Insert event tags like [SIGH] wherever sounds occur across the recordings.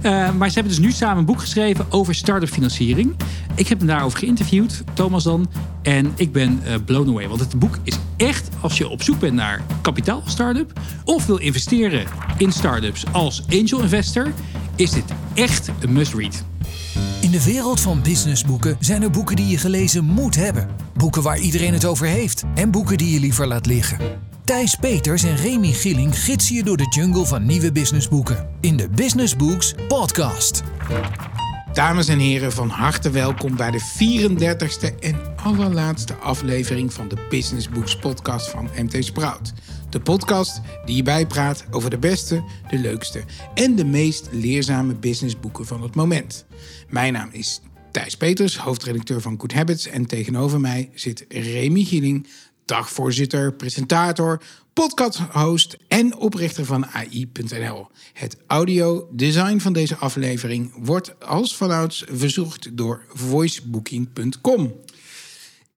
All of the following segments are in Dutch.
Eh, maar ze hebben dus nu samen een boek geschreven over start-up financiering. Ik heb hem daarover geïnterviewd, Thomas dan. En ik ben eh, blown away. Want het boek is echt, als je op zoek bent naar kapitaal start-up... of wil investeren in start-ups als angel investor... is dit echt een must-read. In de wereld van businessboeken zijn er boeken die je gelezen moet hebben. Boeken waar iedereen het over heeft. En boeken die je liever laat liggen. Thijs Peters en Remy Gilling gidsen je door de jungle van nieuwe businessboeken. In de Business Books podcast. Dames en heren, van harte welkom bij de 34ste en allerlaatste aflevering van de Business Books podcast van MT Sprout. De podcast die je bijpraat over de beste, de leukste en de meest leerzame businessboeken van het moment. Mijn naam is Thijs Peters, hoofdredacteur van Good Habits en tegenover mij zit Remy Gieling, dagvoorzitter, presentator, podcasthost en oprichter van AI.nl. Het audio-design van deze aflevering wordt als vanouds verzorgd door voicebooking.com.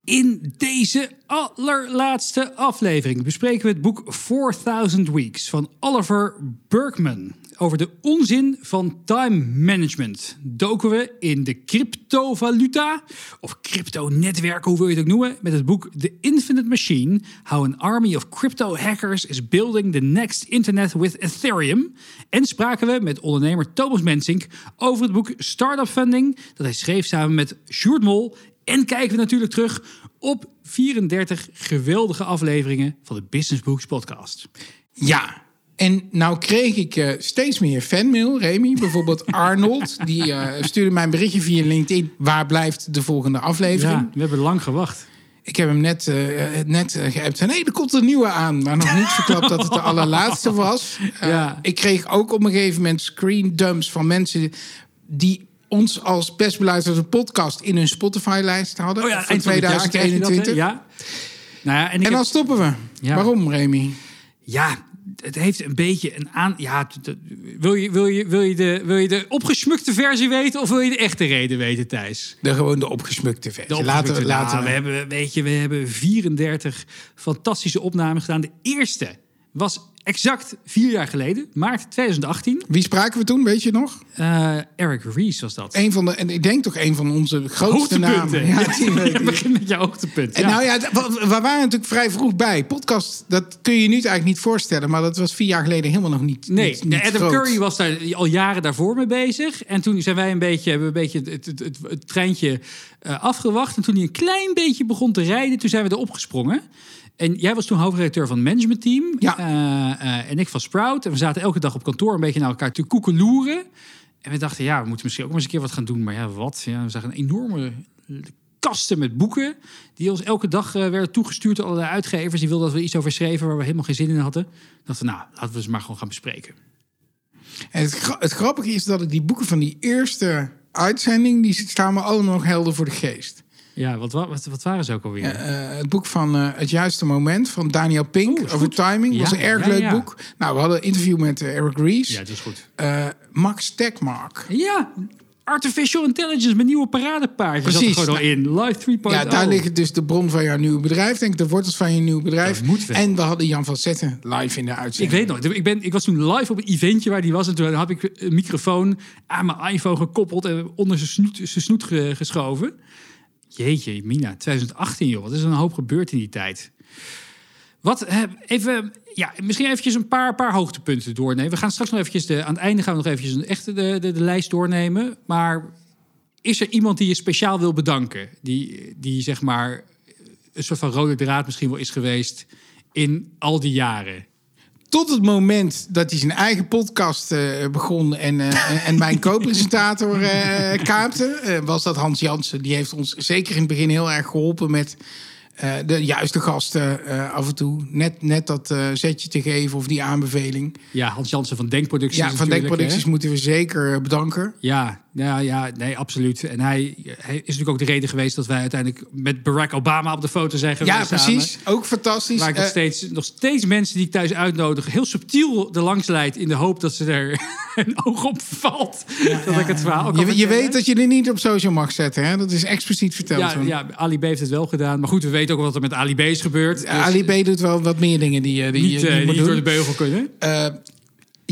In deze allerlaatste aflevering bespreken we het boek 4000 Weeks van Oliver Burkeman. Over de onzin van time management doken we in de cryptovaluta, of crypto-netwerken, hoe wil je het ook noemen, met het boek The Infinite Machine: How an Army of Crypto Hackers is Building the Next Internet with Ethereum. En spraken we met ondernemer Thomas Mensink over het boek Startup Funding, dat hij schreef samen met Sjoerd Mol en kijken we natuurlijk terug op 34 geweldige afleveringen van de Business Books podcast. Ja, en nou kreeg ik uh, steeds meer fanmail, Remy. Bijvoorbeeld [LAUGHS] Arnold, die uh, stuurde mij een berichtje via LinkedIn. Waar blijft de volgende aflevering? Ja, we hebben lang gewacht. Ik heb hem net, uh, net geappt. Nee, er komt een nieuwe aan. Maar nog niet verklapt dat het de [LAUGHS] allerlaatste was. Ja. Ik kreeg ook op een gegeven moment screen dumps van mensen... die ons als best beluisterde podcast in hun Spotify-lijst hadden. Oh ja, van eind van het jaar krijg je dat, hè? 2021. ja. Nou ja, en dan heb- stoppen we. Ja. Waarom, Remy? ja, het heeft een beetje een aan. Ja, wil je, wil, je, wil, je de, wil je de opgesmukte versie weten of wil je de echte reden weten, Thijs? De, gewoon de opgesmukte versie. De laten we, laten Nou, we hebben, weet je, we hebben 34 fantastische opnames gedaan. De eerste was exact vier jaar geleden, maart 2018. Wie spraken we toen, weet je nog? Eh, Eric Rees was dat. Een van de, en ik denk toch een van onze grootste namen. Ja. Begin met je hoogtepunt. En ja. nou ja, we waren natuurlijk vrij vroeg bij. Podcast, dat kun je je nu eigenlijk niet voorstellen. Maar dat was vier jaar geleden helemaal nog niet Nee, niet, niet Adam groot. Curry was daar al jaren daarvoor mee bezig. En toen zijn wij een beetje, hebben we een beetje het, het, het, het treintje eh, afgewacht. En toen hij een klein beetje begon te rijden, toen zijn we erop gesprongen. En jij was toen hoofdredacteur van het managementteam. Ja. Eh, eh, en ik van Sprout. En we zaten elke dag op kantoor een beetje naar elkaar te koekeloeren. En we dachten, ja, we moeten misschien ook maar eens een keer wat gaan doen. Maar ja, wat? Ja, we zagen een enorme kasten met boeken. Die ons elke dag eh, werden toegestuurd door allerlei uitgevers. Die wilden dat we iets over schreven waar we helemaal geen zin in hadden. Dachten we, nou, laten we ze maar gewoon gaan bespreken. En het, gra- het grappige is dat ik die boeken van die eerste uitzending... die staan me allemaal nog helder voor de geest. Ja, wat, wa- wat, wat waren ze ook alweer? Eh, het boek van eh, Het Juiste Moment van Daniel Pink Oeh, is over timing. Ja, was een erg ja, leuk ja. boek. Nou, we hadden een interview met Eric Rees. Ja, het is goed. Max Tegmark. Ja, artificial intelligence met nieuwe paradepaardjes zat er Precies. gewoon al in. Live 3.0. Ja, daar ligt dus de bron van jouw nieuwe bedrijf. Denk ik, de wortels van je nieuwe bedrijf. Dat moet wel. En we hadden Jan van Zetten live in de Ik uitzending. weet nog, ik, ben, ik was toen live op een eventje waar die was. En toen had ik een microfoon aan mijn iPhone gekoppeld en onder zijn snoet, zijn snoet ge- geschoven. Jeetje, Mina, 2018 joh, wat is er een hoop gebeurd in die tijd. Wat, even, ja, misschien eventjes een paar, paar hoogtepunten doornemen. We gaan straks nog eventjes, de, aan het einde gaan we nog eventjes een echte de, de, de lijst doornemen. Maar is er iemand die je speciaal wil bedanken? Die, die zeg maar een soort van rode draad misschien wel is geweest in al die jaren? Tot het moment dat hij zijn eigen podcast eh, begon en, eh, en- mijn [LAUGHS] co-presentator eh, kaapte, was dat Hans Jansen. Die heeft ons zeker in het begin heel erg geholpen met de juiste gasten af en toe. Net, net dat zetje te geven of die aanbeveling. Ja. Ja. Ja, ja, ja, nee, absoluut. En hij, hij is natuurlijk ook de reden geweest dat wij uiteindelijk met Barack Obama op de foto zijn geweest. Ja, precies. Ook fantastisch. Waar ik nog Eh, steeds, nog steeds mensen die ik thuis uitnodig, heel subtiel er langs leid in de hoop dat ze er [LAUGHS] een oog op valt. dat ik het verhaal kan je, je weet dat je er niet op social mag zetten, hè? Dat is expliciet verteld. Ja, ja, Ali B heeft het wel gedaan. Maar goed, we weten ook wat er met Ali B is gebeurd. Dus Ali B doet wel wat meer dingen die, eh, die, niet, die, eh, niet door de beugel kunnen. Eh,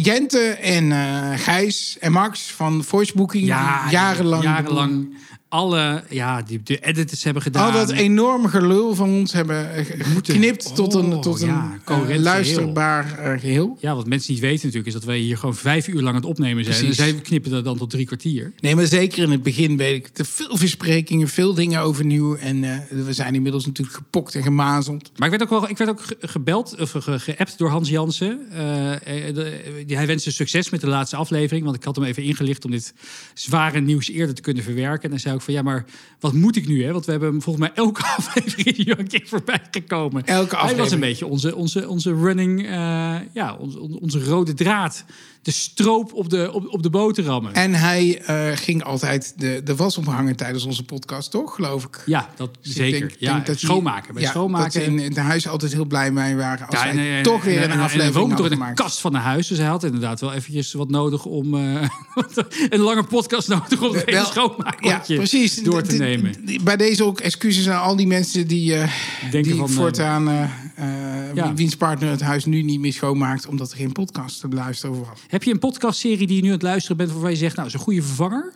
Jente en eh, Gijs en Max van Voicebooking. Ja, jarenlang alle ja, die de editors hebben gedaan. Al dat enorme gelul van ons hebben geknipt tot een, Oh, tot een ja, luisterbaar eh, geheel. Ja, wat mensen niet weten natuurlijk is dat wij hier gewoon vijf uur lang aan het opnemen zijn. Precies. En zij knippen dat dan tot drie kwartier. Nee, maar zeker in het begin weet ik te veel versprekingen, veel dingen overnieuw. En eh, we zijn inmiddels natuurlijk gepokt en gemazeld. Maar ik werd ook wel, ik werd ook ge- gebeld of ge- geappt door Hans Jansen. Eh, de- hij wenste succes met de laatste aflevering, want ik had hem even ingelicht om dit zware nieuws eerder te kunnen verwerken. En hij zei ook van ja, maar wat moet ik nu? Hè? Want we hebben volgens mij elke [LAUGHS] aflevering hier een keer voorbij gekomen. Elke Hij was aflevering. een beetje onze, onze, onze running, eh, ja, onze, onze rode draad. De stroop op de, op, op de boterhammen. En hij eh, ging altijd de, de was ophangen tijdens onze podcast, toch? Geloof ik. ja, dat Dus zeker. denk- ja, denk dat schoonmaken. Bij ja, schoonmaken. Dat in het huis altijd heel blij mee waren als Ja, hij en, eh, toch weer en- een en- en aflevering door gemaakt. kast van een huis. Dus hij had inderdaad wel eventjes wat nodig om... [LAUGHS] een lange podcast nodig om Wel, schoonmaakje ja, precies. Door te nemen. Bij deze ook excuses aan al die mensen die, eh, Denken die van, eh, voortaan eh, eh, ja. wiens partner het huis nu niet meer schoonmaakt omdat er geen podcast te beluisteren over was. Heb je een podcastserie die je nu aan het luisteren bent... waarvan je zegt, nou, is een goede vervanger?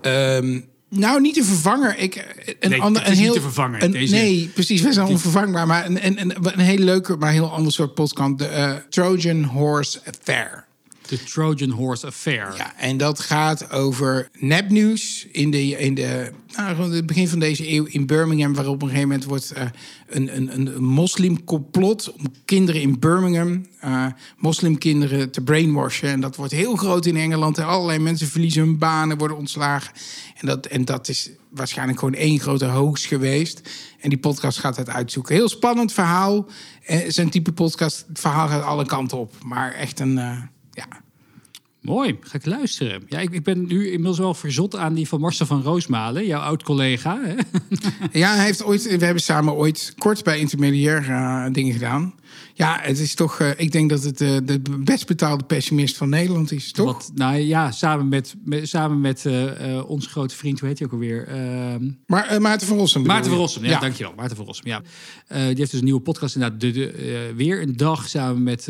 Ehm, nou, niet de vervanger. Ik, een Nee, ander, het is een niet heel, te vervangen, een- deze- Nee, precies. Wij zijn onvervangbaar. Maar een, een, een, een hele leuke, maar heel ander soort podcast. De Trojan Horse Affair. The Trojan Horse Affair. Ja, en dat gaat over nepnieuws in de, in de nou, het begin van deze eeuw in Birmingham, waarop op een gegeven moment wordt eh, een, een, een moslimcomplot om kinderen in Birmingham, eh, moslimkinderen te brainwashen. En dat wordt heel groot in Engeland. En allerlei mensen verliezen hun banen, worden ontslagen. En dat, en dat is waarschijnlijk gewoon één grote hoax geweest. En die podcast gaat het uitzoeken. Heel spannend verhaal. Eh, Zijn type podcast, het verhaal gaat alle kanten op. Maar echt een, ja, Mooi, ga ik luisteren. Ja, ik, ik ben nu inmiddels wel verzot aan die van Marcel van Roosmalen, jouw oud-collega. [LAUGHS] Ja, hij heeft ooit, we hebben samen ooit kort bij intermediair eh, dingen gedaan. Ja, het is toch, eh, ik denk dat het eh, de best betaalde pessimist van Nederland is, toch? Wat, nou ja, samen met, met, samen met onze grote vriend, hoe heet hij ook alweer? Ehm, Maar Maarten van Rossum. Maarten van? Rossum, ja, dankjewel. Maarten van Rossum, ja. Die heeft dus een nieuwe podcast inderdaad. De, de, weer een dag samen met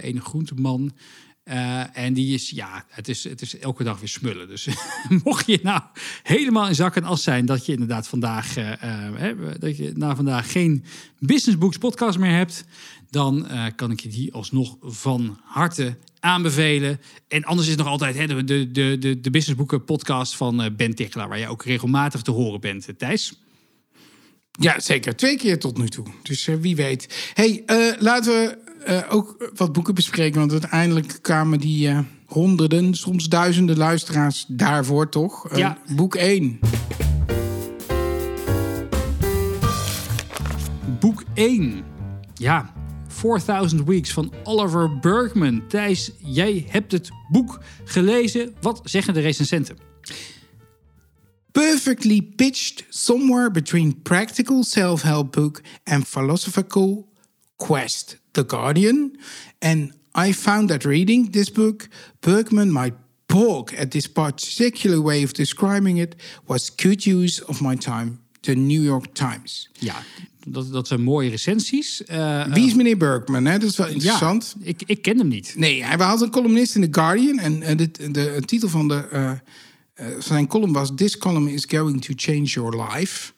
een groenteman. Eh, en die is, ja, het is, het is elke dag weer smullen. Dus [LAUGHS] mocht je nou helemaal in zak en as zijn dat je inderdaad vandaag, eh, eh, dat je na vandaag geen Business Books podcast meer hebt, dan kan ik je die alsnog van harte aanbevelen. En anders is nog altijd hè, de, de, de, de, Business Boeken podcast van Ben Tichelaar, waar je ook regelmatig te horen bent, Thijs. Ja, zeker. Twee keer tot nu toe. Dus wie weet. hey, laten we eh, ook wat boeken bespreken. Want uiteindelijk kwamen die eh, honderden, soms duizenden luisteraars daarvoor, toch? Eh, Ja. Boek 1. Boek 1. Ja, 4000 Weeks van Oliver Bergman. Thijs, jij hebt het boek gelezen. Wat zeggen de recensenten? perfectly pitched somewhere between practical self-help book and philosophical quest. The Guardian. And I found that reading this book, Bergman might balk at this particular way of describing it was good use of my time. The New York Times. Ja, dat, dat zijn mooie recensies. Eh, Wie is meneer Bergman? Hè? Dat is wel interessant. Ja, ik, ik ken hem niet. Nee, hij was een columnist in The Guardian. En eh, de, de, de titel van, de, eh, eh, van zijn column was... This column is going to change your life.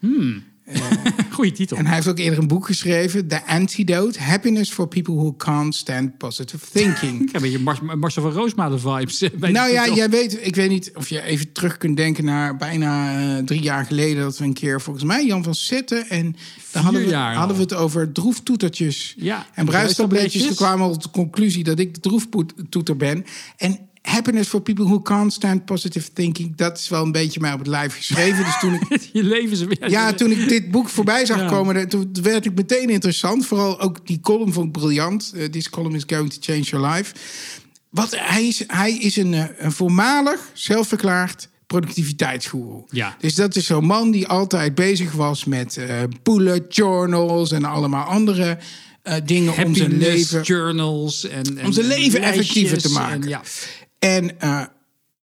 Goeie titel. En hij heeft ook eerder een boek geschreven... The Antidote. Happiness for people who can't stand positive thinking. [LAUGHS] Ik heb een beetje Mar- Marcel van Roosmalen vibes. eh, nou ja, jij weet... Ik weet niet of je even terug kunt denken naar bijna eh, drie jaar geleden... dat we een keer, volgens mij, Jan van Zetten... en dan hadden we, hadden we het over droeftoetertjes Ja, en bruistabletjes. Toen kwamen we tot de conclusie dat ik de droeftoeter ben. En happiness for people who can't stand positive thinking... dat is wel een beetje mij op het lijf geschreven. Dus toen ik [LAUGHS] Je leven ze Ja, toen ik dit boek voorbij zag Ja. komen, dan- toen werd ik meteen interessant. Vooral ook die column vond ik briljant. Eh, This column is going to change your life. Wat, hij is, hij is een, eh, een voormalig, zelfverklaard productiviteitsgoeroe. Ja. Dus dat is zo'n man die altijd bezig was met eh bullet journals... en allemaal andere eh, dingen om zijn leven journals en, en om zijn en leven effectiever te maken. En, ja. En eh,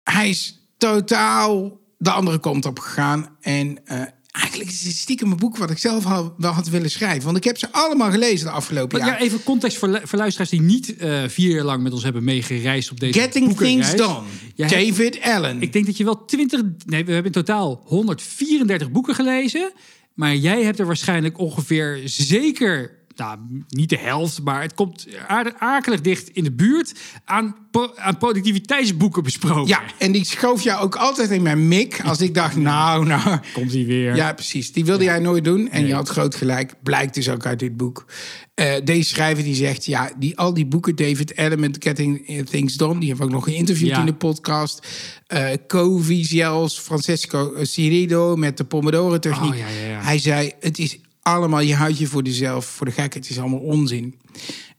hij is totaal de andere kant op gegaan. En eh, eigenlijk is het stiekem een boek wat ik zelf wel had willen schrijven. Want ik heb ze allemaal gelezen de afgelopen Maar jaar. ja, even context voor, lu- voor luisteraars die niet eh, vier jaar lang met ons hebben meegereisd op deze Getting boekenreis. Things Done. Jij hebt- David Allen. Ik denk dat je wel 20. Nee, we hebben in totaal 134 boeken gelezen. Maar jij hebt er waarschijnlijk ongeveer zeker. Nou, niet de helft, maar het komt aardig, akelig dicht in de buurt aan, aan productiviteitsboeken besproken. Ja, en die schoof jou ook altijd in mijn mik. Als ik dacht, [LAUGHS] nou, nou. Komt hij weer. Ja, precies. Die wilde jij nooit doen. En je had groot gelijk. Blijkt dus ook uit dit boek. Eh, deze schrijver die zegt, ja, die, al die boeken, David Allen met Getting Things Done, die hebben we ook nog geïnterviewd Ja. in de podcast. Eh Covey zelfs, Francesco Cirido met de Pomodoro techniek. Oh, ja. Hij zei, het is allemaal, je houdt je voor jezelf, voor de gek. Het is allemaal onzin.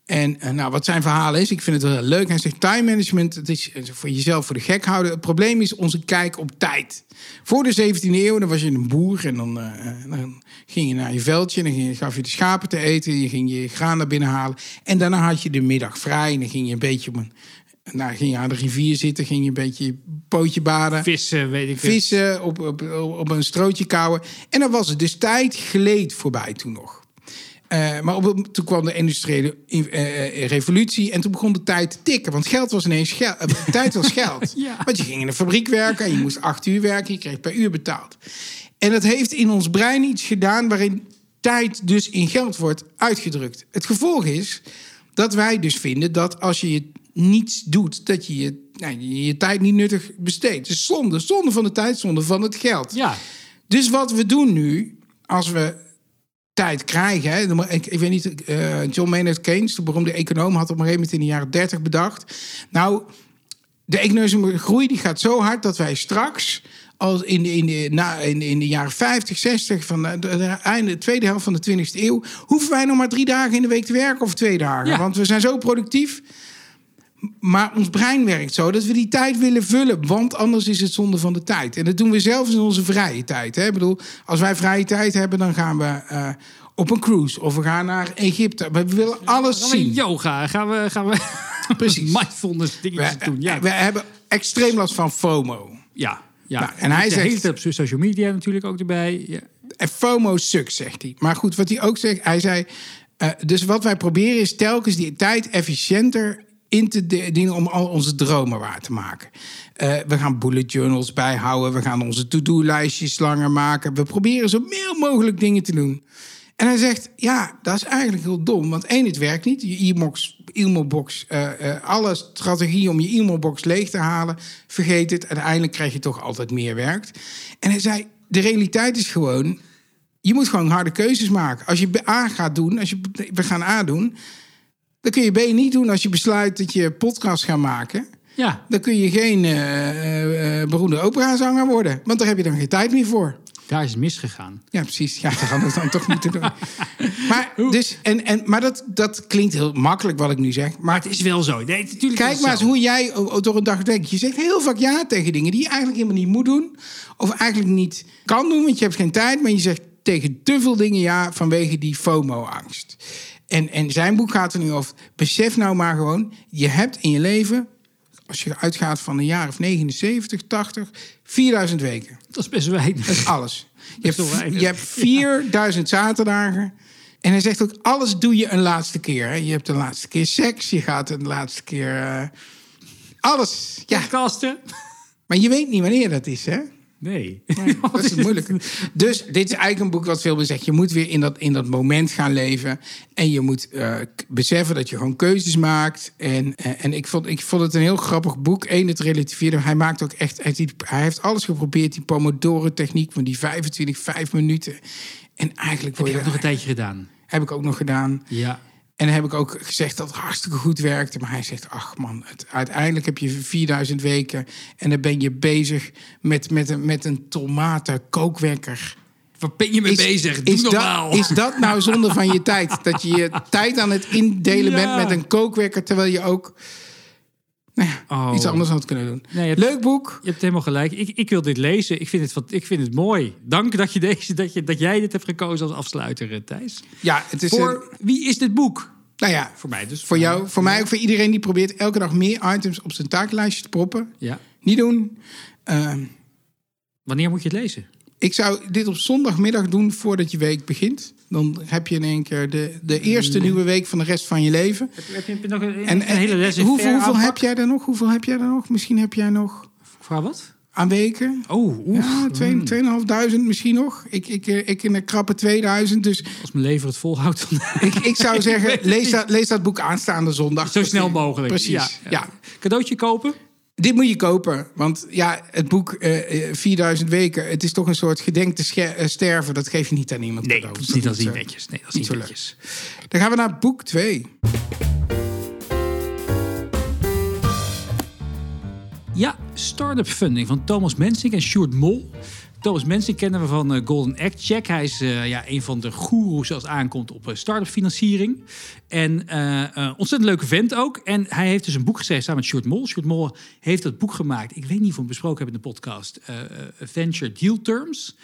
En eh, nou, wat zijn verhaal is, ik vind het wel heel leuk. Hij zegt, time management, het is eh, voor jezelf voor de gek houden. Het probleem is onze kijk op tijd. Voor de 17e eeuw, dan was je een boer en dan, eh, dan ging je naar je veldje... en dan ging gaf je de schapen te eten, je ging je graan naar binnen halen... en daarna had je de middag vrij en dan ging je een beetje... Op een, nou, ging je aan de rivier zitten, ging je een beetje je pootje baden Vissen, weet ik het. vissen, op, op, op een strootje kouwen. En dan was het dus tijd gleed voorbij toen nog. Eh, maar op, toen kwam de industriële in- eh, eh, revolutie en toen begon de tijd te tikken. Want geld was ineens geld. tijd was geld. [LAUGHS] Ja. Want je ging in een fabriek werken en je moest acht uur werken. Je kreeg per uur betaald. En dat heeft in ons brein iets gedaan waarin tijd dus in geld wordt uitgedrukt. Het gevolg is dat wij dus vinden dat als je niets doet, dat je je, nou, je, je tijd niet nuttig besteedt. Dus zonde, zonde van de tijd, zonde van het geld. Ja, Dus wat we doen nu, als we tijd krijgen. Hè, ik, ik weet niet, eh, John Maynard Keynes, de beroemde econoom, had op een gegeven moment in de jaren 30 bedacht. Nou, de economische groei die gaat zo hard dat wij straks. Als in, de, in, de, na, in, de- in de jaren 50, 60, van de, de, de einde, de tweede helft van de 20e eeuw, hoeven wij nog maar drie dagen in de week te werken of twee dagen. Ja. Want we zijn zo productief. Maar ons brein werkt zo dat we die tijd willen vullen. Want anders is het zonde van de tijd. En dat doen we zelfs in onze vrije tijd. Hè? Ik bedoel, als wij vrije tijd hebben, dan gaan we eh, op een cruise. Of we gaan naar Egypte. We willen alles gaan we zien. yoga, gaan we, gaan we [LAUGHS] Precies. mindfulness dingetjes We, doen. Ja, we hebben extreem last van FOMO. ja, ja. Nou, en hij de zegt- hele op social media natuurlijk ook erbij. Ja. En FOMO sucks, zegt hij. Maar goed, wat hij ook zegt, hij zei... eh, dus wat wij proberen is telkens die tijd efficiënter in te dienen... om al onze dromen waar te maken. Eh, we gaan bullet journals bijhouden. We gaan onze to-do-lijstjes langer maken. We proberen zo meer mogelijk dingen te doen. En hij zegt, ja, dat is eigenlijk heel dom. Want één, het werkt niet. Je e-mailbox, e-mailbox eh, eh, alle strategie om je e-mailbox leeg te halen... vergeet het. Uiteindelijk krijg je toch altijd meer werk. En hij zei, de realiteit is gewoon... Je moet gewoon harde keuzes maken. Als je A gaat doen, als je we gaan A doen, dan kun je B niet doen als je besluit dat je podcast gaat maken. ja, Dan kun je geen eh, eh, beroemde operazanger worden, want daar heb je dan geen tijd meer voor. daar is het misgegaan. Ja, precies. Ja, dan gaan we het dan toch moeten doen. [LAUGHS] Maar, dus, en, en, maar dat, dat klinkt heel makkelijk wat ik nu zeg. Maar het is wel zo. Nee, natuurlijk Kijk maar eens hoe jij door een dag denkt. Je zegt heel vaak ja tegen dingen die je eigenlijk helemaal niet moet doen. Of eigenlijk niet kan doen, want je hebt geen tijd. Maar je zegt tegen te veel dingen ja vanwege die FOMO-angst. En, en zijn boek gaat er nu over. Besef nou maar gewoon, je hebt in je leven, als je uitgaat van een jaar of 79, 80, 4000 weken. Dat is best weinig. Dat is alles. Je hebt, weinig? je hebt 4000 zaterdagen. En hij zegt ook, alles doe je een laatste keer. Hè? Je hebt een laatste keer seks, je gaat een laatste keer... eh, alles, ja. Podcasten? Maar je weet niet wanneer dat is, hè? Nee. [LAUGHS] Dat is het moeilijke. Dus dit is eigenlijk een boek wat veel meer zegt. Je moet weer in dat, in dat moment gaan leven. En je moet eh, beseffen dat je gewoon keuzes maakt. En, eh, en ik, vond, ik vond het een heel grappig boek. Eén, het relativeerde. Hij maakt ook echt... Hij heeft, hij heeft alles geprobeerd. Die Pomodoro-techniek van die 25, 5 minuten. En eigenlijk Heb je je... ook nog een tijdje gedaan? Heb ik ook nog gedaan. Ja. En dan heb ik ook gezegd dat het hartstikke goed werkte. Maar hij zegt, ach man, het, uiteindelijk heb je 4000 weken... en dan ben je bezig met, met, een, met een tomaten kookwekker. Waar ben je mee bezig? Doe is, normaal. dat, is dat nou zonde van je [LAUGHS] tijd? Dat je je tijd aan het indelen Ja. bent met een kookwekker... terwijl je ook Oh. iets anders had kunnen doen. Nee, je hebt- Leuk boek. Je hebt helemaal gelijk. Ik, ik wil dit lezen. Ik vind het, wat- ik vind het mooi. Dank dat, je deze, dat, je, dat jij dit hebt gekozen als afsluiter, eh, Thijs. Ja, het is Voor een- wie is dit boek? nou ja, Voor mij dus. voor jou, voor mij ook voor iedereen die probeert... elke dag meer items op zijn takenlijstje te proppen. Ja. Niet doen. Ehm, Wanneer moet je het lezen? Ik zou dit op zondagmiddag doen voordat je week begint. Dan heb je in één keer de, de eerste nieuwe week van de rest van je leven. Heb je, nog een, En, hele les hoeveel, hoeveel heb jij er nog? Hoeveel heb jij er nog? Misschien heb jij nog Vraag wat? aan weken. Oh, oef. Ja, twee- 2500 misschien nog. Ik, ik, eh, ik in een krappe 2000. Dus Als mijn lever het volhoudt, dan ik, ik zou zeggen, [LAUGHS] lees dat, lees dat boek aanstaande zondag. zo snel mogelijk. Precies, Ja, ja. Cadeautje kopen? Dit moet je kopen, want ja, het boek eh, eh, 4000 weken, het is toch een soort gedenk te scher- eh, sterven. Dat geef je niet aan iemand Nee, dat is niet, dat niet zo- netjes. Nee, dat is niet niet zo leuk. Dan gaan we naar boek 2. Ja, Startup Funding van Thomas Mensink en Sjoerd Mol. Thomas Mensink kennen we van eh, Golden Act Check. Hij is eh, ja, een van de goeroes als het aankomt op eh, start-up financiering. En eh, ontzettend leuke vent ook. En hij heeft dus een boek geschreven samen met Sjoerd Mol. Sjoerd Mol heeft dat boek gemaakt. Ik weet niet of we hem besproken hebben in de podcast. Venture Deal Terms.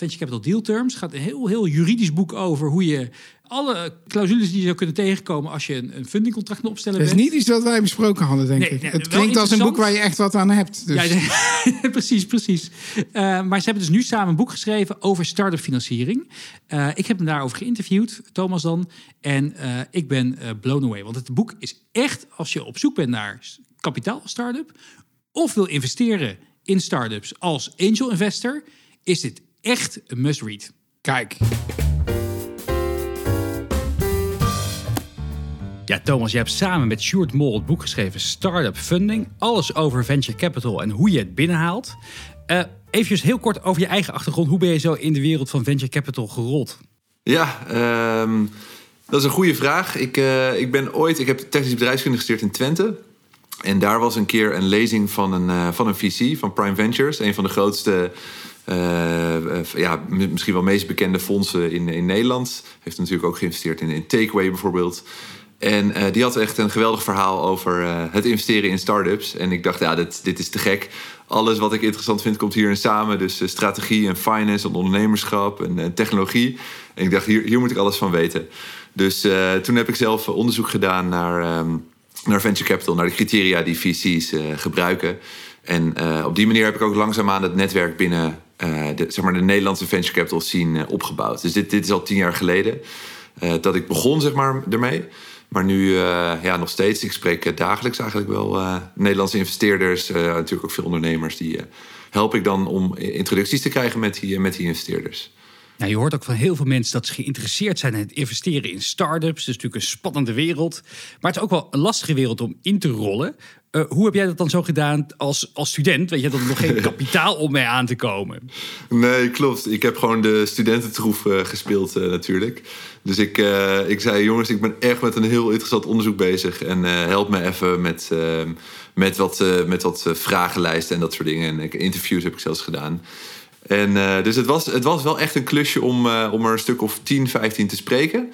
Venture Capital Deal Terms gaat een heel, heel juridisch boek over hoe je alle clausules die je zou kunnen tegenkomen als je een, een fundingcontract moet opstellen Dat is bent. niet iets wat wij besproken hadden, denk Nee, ik. nee, het klinkt als een boek waar je echt wat aan hebt. Dus. Ja, nee, [LAUGHS] precies, precies. Eh, maar ze hebben dus nu samen een boek geschreven over start-up financiering. Eh, ik heb hem daarover geïnterviewd, Thomas dan. En eh, ik ben blown away. Want het boek is echt, als je op zoek bent naar kapitaal start-up... of wil investeren in start-ups als angel investor... is dit echt een must-read. Kijk, Ja, Thomas, je hebt samen met Sjoerd Mol het boek geschreven Startup Funding. Alles over venture capital en hoe je het binnenhaalt. Eh even heel kort over je eigen achtergrond. Hoe ben je zo in de wereld van venture capital gerold? Ja, ehm, dat is een goede vraag. Ik, eh, ik ben ooit, ik heb technische bedrijfskunde gestudeerd in Twente. En daar was een keer een lezing van een, eh, van een VC, van Prime Ventures. Een van de grootste, eh, eh, ja, misschien wel meest bekende fondsen in, in Nederland. Heeft natuurlijk ook geïnvesteerd in, in Takeaway bijvoorbeeld. En eh, die had echt een geweldig verhaal over het investeren in start-ups. En ik dacht, ja, dit, dit is te gek. Alles wat ik interessant vind komt hierin samen. Dus strategie en finance en ondernemerschap en, technologie. En ik dacht, hier, hier moet ik alles van weten. Dus toen heb ik zelf onderzoek gedaan naar, ehm, naar venture capital, naar de criteria die VC's gebruiken. En op die manier heb ik ook langzaamaan het netwerk binnen eh, de, zeg maar de Nederlandse venture capital scene eh, opgebouwd. Dus dit, dit is al tien jaar geleden eh, dat ik begon zeg maar, ermee. Maar nu ja, nog steeds. Ik spreek dagelijks eigenlijk wel Nederlandse investeerders. natuurlijk ook veel ondernemers. Die help ik dan om introducties te krijgen met die, met die investeerders. Nou, je hoort ook van heel veel mensen dat ze geïnteresseerd zijn in het investeren in start-ups. Dat is natuurlijk een spannende wereld. Maar het is ook wel een lastige wereld om in te rollen. Eh, hoe heb jij dat dan zo gedaan als, als student? Weet je, dat er nog geen [LAUGHS] kapitaal om mee aan te komen. Nee, klopt. Ik heb gewoon de studententroef eh, gespeeld eh, natuurlijk. Dus ik, ik zei, jongens, ik ben echt met een heel interessant onderzoek bezig. En help me even met, eh, met wat, met wat vragenlijsten en dat soort dingen. En ik, interviews heb ik zelfs gedaan. En, eh, dus het was, het was wel echt een klusje om, eh, om er een stuk of 10, 15 te spreken.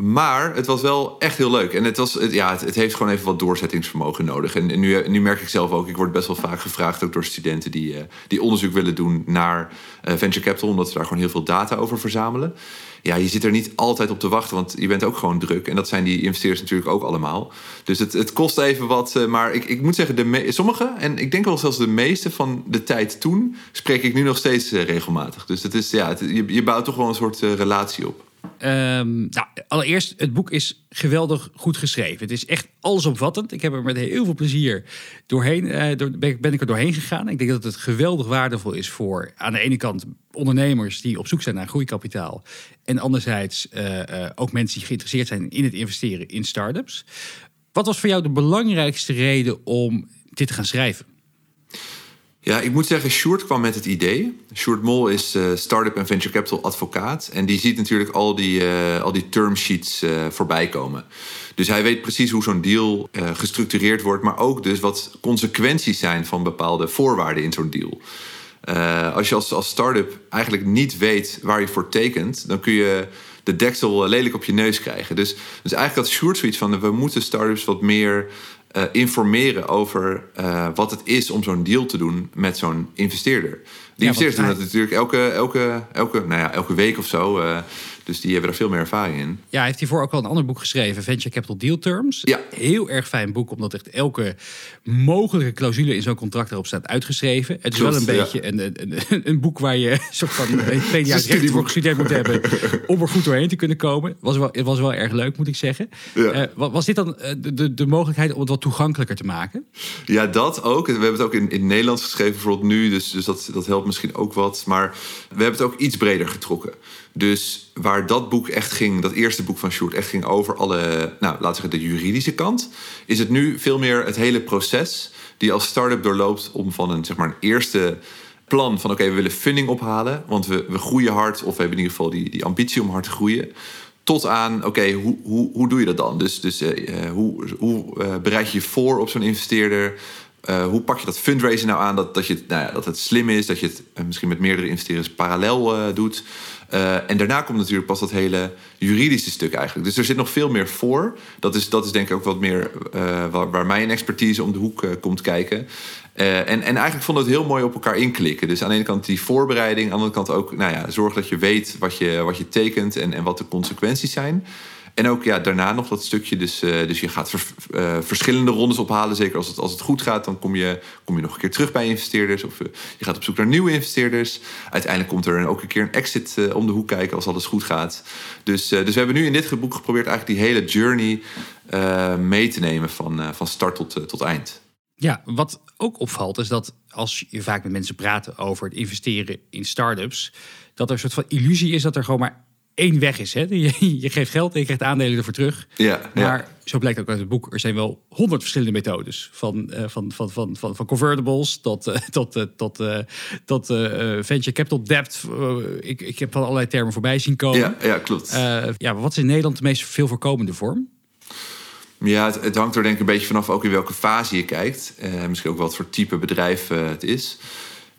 Maar het was wel echt heel leuk. En het, was, ja, het, heeft gewoon even wat doorzettingsvermogen nodig. En, nu, nu merk ik zelf ook, ik word best wel vaak gevraagd... ook door studenten die, eh, die onderzoek willen doen naar eh, venture capital... omdat we daar gewoon heel veel data over verzamelen. Ja, je zit er niet altijd op te wachten, want je bent ook gewoon druk. En dat zijn die investeerders natuurlijk ook allemaal. Dus het, het kost even wat. eh, Maar ik, ik moet zeggen, de sommige, en ik denk wel zelfs de meeste van de tijd toen... spreek ik nu nog steeds regelmatig. Dus het is, ja, je, je bouwt toch wel een soort relatie op. Ehm, nou, allereerst, het boek is geweldig goed geschreven. Het is echt allesomvattend. Ik heb er met heel veel plezier doorheen, eh, door, ben, ik- er doorheen gegaan. Ik denk dat het geweldig waardevol is voor aan de ene kant ondernemers die op zoek zijn naar groeikapitaal. En anderzijds eh, eh, ook mensen die geïnteresseerd zijn in het investeren in start-ups. Wat was voor jou de belangrijkste reden om dit te gaan schrijven? Ja, ik moet zeggen, Sjoerd kwam met het idee. Sjoerd Mol is eh start-up en venture capital advocaat. En die ziet natuurlijk al die, eh, al die term sheets eh, voorbij komen. Dus hij weet precies hoe zo'n deal gestructureerd wordt... maar ook dus wat consequenties zijn van bepaalde voorwaarden in zo'n deal. Als je als, als start-up eigenlijk niet weet waar je voor tekent... dan kun je de deksel lelijk op je neus krijgen. Dus, dus eigenlijk had Sjoerd zoiets van... we moeten start-ups wat meer eh, informeren over eh, wat het is om zo'n deal te doen met zo'n investeerder. Die Ja, investeerders doen dat natuurlijk elke, elke, elke, nou ja, elke week of zo. eh, Dus die hebben er veel meer ervaring in. Ja, hij heeft hiervoor ook al een ander boek geschreven, Venture Capital Deal Terms. Ja. Heel erg fijn boek, omdat echt elke mogelijke clausule in zo'n contract erop staat uitgeschreven. Het is Klopt, wel een ja. beetje een, een, een, een boek waar je een [LAUGHS] soort van twee jaar recht voor gestudeerd moet hebben om er goed doorheen te kunnen komen. Was wel, het was wel erg leuk, moet ik zeggen. Ja. Eh, wa- was dit dan eh, de, de, de mogelijkheid om het wat toegankelijker te maken? Ja, dat ook. We hebben het ook in, in het Nederlands geschreven, bijvoorbeeld nu. Dus, dus dat, dat helpt misschien ook wat. Maar we hebben het ook iets breder getrokken. Dus waar dat boek echt ging, dat eerste boek van Sjoerd, echt ging over alle, nou, laten we zeggen, de juridische kant, is het nu veel meer het hele proces die als start-up doorloopt om van een, zeg maar, een eerste plan van oké, we willen funding ophalen, want we, we groeien hard, of we hebben in ieder geval die, die ambitie om hard te groeien. Tot aan, oké, hoe, hoe, hoe doe je dat dan? Dus, dus eh, eh, hoe, hoe eh, bereid je je voor op zo'n investeerder? Hoe pak je dat fundraising nou aan? Dat, dat, je, nou ja, dat het slim is, dat je het misschien met meerdere investeerders parallel doet. Eh, en daarna komt natuurlijk pas dat hele juridische stuk eigenlijk. Dus er zit nog veel meer voor. Dat is, dat is denk ik ook wat meer eh, waar, mijn expertise om de hoek eh, komt kijken. En, en eigenlijk vond het heel mooi op elkaar inklikken. Dus aan de ene kant die voorbereiding, aan de andere kant ook nou ja, zorg dat je weet wat je, wat je tekent en, en wat de consequenties zijn. En ook ja, daarna nog dat stukje. Dus, eh, dus je gaat eh, verschillende rondes ophalen. Zeker als het, als het goed gaat, dan kom je, kom je nog een keer terug bij investeerders. Of eh, je gaat op zoek naar nieuwe investeerders. Uiteindelijk komt er ook een keer een exit om de hoek kijken als alles goed gaat. Dus, dus we hebben nu in dit boek geprobeerd eigenlijk die hele journey mee te nemen van, van start tot, tot eind. Ja, wat ook opvalt is dat als je vaak met mensen praat over het investeren in start-ups, dat er een soort van illusie is dat er gewoon maar één weg is. Hè? Je, je geeft geld en je krijgt aandelen ervoor terug. Ja, ja. Maar zo blijkt ook uit het boek, er zijn wel honderd verschillende methodes. Van, eh, van, van, van, van, van convertibles tot, eh, tot, eh, tot, tot venture capital debt. Ik, ik heb van allerlei termen voorbij zien komen. Ja, ja, klopt. Ja, maar wat is in Nederland de meest veel voorkomende vorm? Ja, het, het hangt er denk ik een beetje vanaf ook in welke fase je kijkt. Misschien ook wat voor type bedrijf het is.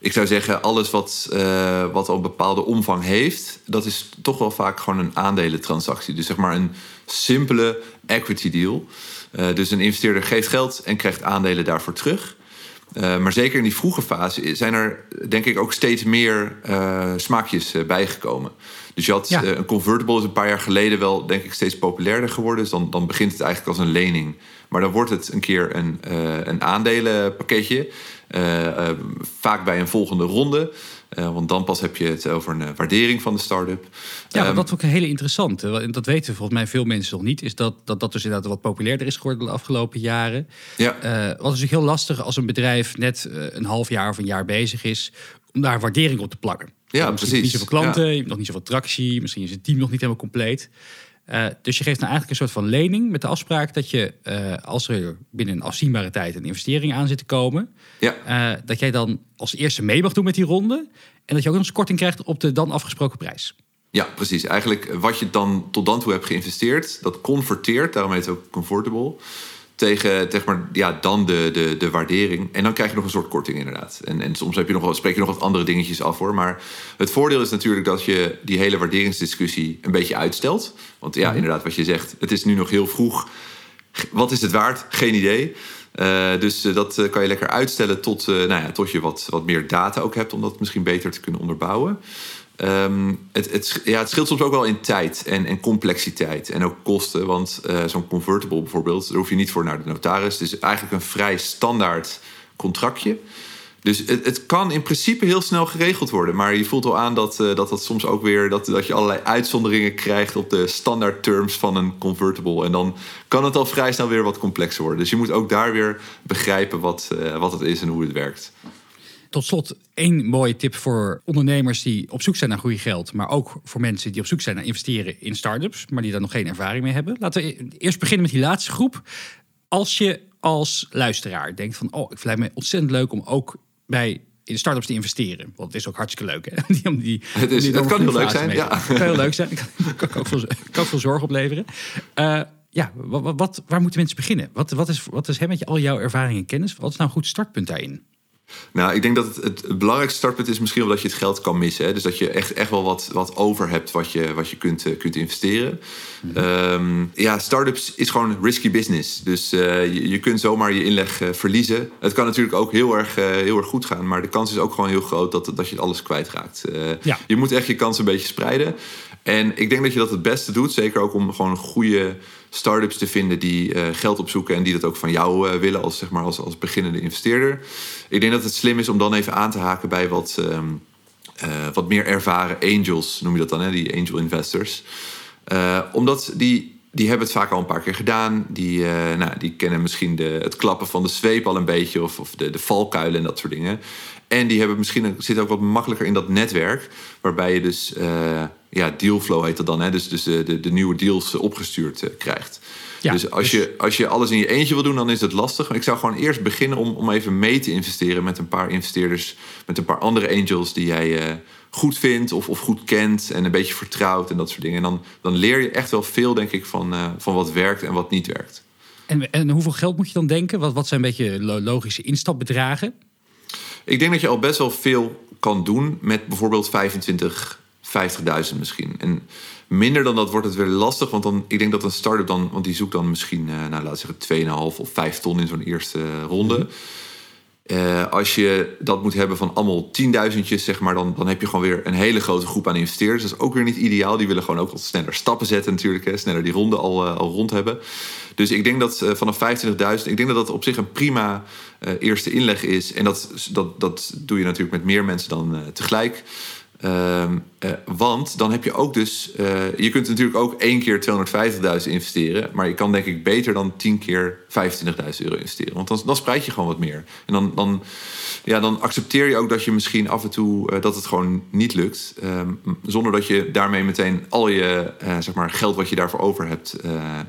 Ik zou zeggen, alles wat, eh, wat al een bepaalde omvang heeft... dat is toch wel vaak gewoon een aandelentransactie. Dus zeg maar een simpele equity deal. Eh, dus een investeerder geeft geld en krijgt aandelen daarvoor terug... Uh, maar zeker in die vroege fase zijn er denk ik ook steeds meer smaakjes bijgekomen. Dus je had Ja. een convertible is een paar jaar geleden wel denk ik steeds populairder geworden. Dus dan, dan begint het eigenlijk als een lening. Maar dan wordt het een keer een, een aandelenpakketje. Vaak bij een volgende ronde. want dan pas heb je het over een waardering van de start-up. Ja, Ehm, dat is ook een hele interessante. En dat weten volgens mij veel mensen nog niet. Is dat dat, dat dus inderdaad wat populairder is geworden de afgelopen jaren. Ja. Eh, wat is natuurlijk heel lastig als een bedrijf net eh, een half jaar of een jaar bezig is. om daar waardering op te plakken. Ja, Je hebt misschien precies. Niet zoveel klanten, Ja. je hebt nog niet zoveel tractie. Misschien is het team nog niet helemaal compleet. Eh, dus je geeft nou eigenlijk een soort van lening met de afspraak dat je, eh, als er binnen een afzienbare tijd een investering aan zit te komen, ja. eh, dat jij dan als eerste mee mag doen met die ronde. En dat je ook nog eens korting krijgt op de dan afgesproken prijs. Ja, precies. Eigenlijk wat je dan tot dan toe hebt geïnvesteerd, dat converteert, daarom heet het ook convertible, tegen zeg maar, ja, dan de, de, de waardering. En dan krijg je nog een soort korting inderdaad. En, en soms heb je nog wel, spreek je nog wat andere dingetjes af hoor. Maar het voordeel is natuurlijk dat je die hele waarderingsdiscussie een beetje uitstelt. Want ja, inderdaad, wat je zegt, het is nu nog heel vroeg. Wat is het waard? Geen idee. Eh, dus eh, dat eh, kan je lekker uitstellen tot, nou ja, tot je wat, wat meer data ook hebt om dat misschien beter te kunnen onderbouwen. Ehm, het, het, ja, het scheelt soms ook wel in tijd en, en complexiteit en ook kosten. Want eh, zo'n convertible bijvoorbeeld, daar hoef je niet voor naar de notaris. Het is eigenlijk een vrij standaard contractje. Dus het, het kan in principe heel snel geregeld worden. Maar je voelt wel aan dat eh, dat, dat soms ook weer... Dat, dat je allerlei uitzonderingen krijgt op de standaard terms van een convertible. En dan kan het al vrij snel weer wat complexer worden. Dus je moet ook daar weer begrijpen wat, eh, wat het is en hoe het werkt. Tot slot één mooie tip voor ondernemers die op zoek zijn naar groeigeld, maar ook voor mensen die op zoek zijn naar investeren in start-ups, maar die daar nog geen ervaring mee hebben. Laten we eerst beginnen met die laatste groep. Als je als luisteraar denkt van, oh, ik lijkt me ontzettend leuk om ook bij in start-ups te investeren. Want het is ook hartstikke leuk, hè? [LAUGHS] Die, om die, Het is- die het kan heel leuk zijn, ja. kan heel leuk zijn. [LAUGHS] Kan, kan ook veel, kan ook veel zorg opleveren. Eh, ja, wat, wat, waar moeten mensen beginnen? Wat, wat is, wat is hè, met je, al jouw ervaring en kennis? Wat is nou een goed startpunt daarin? Nou, ik denk dat het, het, belangrijkste startpunt is misschien wel dat je het geld kan missen. Hè? Dus dat je echt, echt wel wat, wat over hebt wat je, wat je kunt, eh, kunt investeren. Ehm, ja, startups is gewoon risky business. Dus eh, je, je kunt zomaar je inleg eh, verliezen. Het kan natuurlijk ook heel erg, heel erg goed gaan. Maar de kans is ook gewoon heel groot dat, dat je alles kwijtraakt. Ja. Je moet echt je kans een beetje spreiden. En ik denk dat je dat het beste doet, zeker ook om gewoon goede start-ups te vinden die uh, geld opzoeken en die dat ook van jou uh, willen als, zeg maar, als, als beginnende investeerder. Ik denk dat het slim is om dan even aan te haken bij wat, um, uh, wat meer ervaren angels, noem je dat dan, hè? die angel investors. omdat die, die hebben het vaak al een paar keer gedaan. Die, nou, die kennen misschien de, het klappen van de zweep al een beetje of, of de, de valkuilen en dat soort dingen. En die hebben misschien zitten ook wat makkelijker in dat netwerk, waarbij je dus ja, dealflow heet dat dan. Hè? Dus, dus de, de, de nieuwe deals opgestuurd uh, krijgt. Ja, dus als, dus... Je, als je alles in je eentje wil doen, dan is het lastig. Ik zou gewoon eerst beginnen om, om even mee te investeren met een paar investeerders, met een paar andere angels die jij goed vindt of, of goed kent en een beetje vertrouwt en dat soort dingen. En dan, dan leer je echt wel veel, denk ik, van, van wat werkt en wat niet werkt. En, en hoeveel geld moet je dan denken? Wat, wat zijn een beetje logische instapbedragen? Ik denk dat je al best wel veel kan doen met bijvoorbeeld 25 50.000 misschien. En minder dan dat wordt het weer lastig. Want dan, ik denk dat een start-up dan, want die zoekt dan misschien, uh, nou laten we zeggen, 2,5 of 5 ton in zo'n eerste ronde. Mhm. Uh, als je dat moet hebben van allemaal tienduizendjes, zeg maar, dan, dan heb je gewoon weer een hele grote groep aan investeerders. Dat is ook weer niet ideaal. Die willen gewoon ook wat sneller stappen zetten, natuurlijk. Hè, sneller die ronde al, uh, al rond hebben. Dus ik denk dat uh, vanaf 25.000, ik denk dat dat op zich een prima eerste inleg is. En dat, dat, dat doe je natuurlijk met meer mensen dan tegelijk. Uh, uh, want dan heb je ook dus. Je kunt natuurlijk ook één keer 250.000 investeren. Maar je kan denk ik beter dan 10 keer 25.000 euro investeren. Want dan, dan spreid je gewoon wat meer. En dan, dan, ja, dan accepteer je ook dat je misschien af en toe dat het gewoon niet lukt. Um, zonder dat je daarmee meteen al je zeg maar geld wat je daarvoor over hebt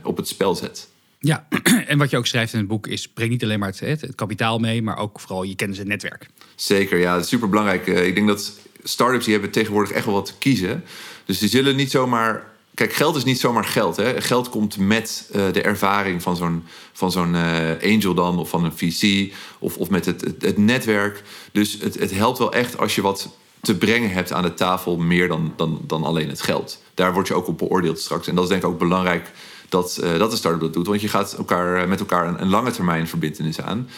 op het spel zet. Ja, [CLEARS THROAT] en wat je ook schrijft in het boek is: breng niet alleen maar het, kapitaal mee, maar ook vooral je kennis en netwerk. Zeker, ja, dat is super belangrijk. ik denk dat startups die hebben tegenwoordig echt wel wat te kiezen. Dus die zullen niet zomaar. Kijk, geld is niet zomaar geld. Hè. Geld komt met uh, de ervaring van zo'n, van zo'n uh, angel dan, of van een VC, of, of met het, het, het netwerk. Dus het, het helpt wel echt als je wat te brengen hebt aan de tafel, meer dan, dan, dan alleen het geld. Daar word je ook op beoordeeld straks. En dat is denk ik ook belangrijk dat, uh, dat de start-up dat doet. Want je gaat elkaar, met elkaar een, lange termijn verbindenis aan.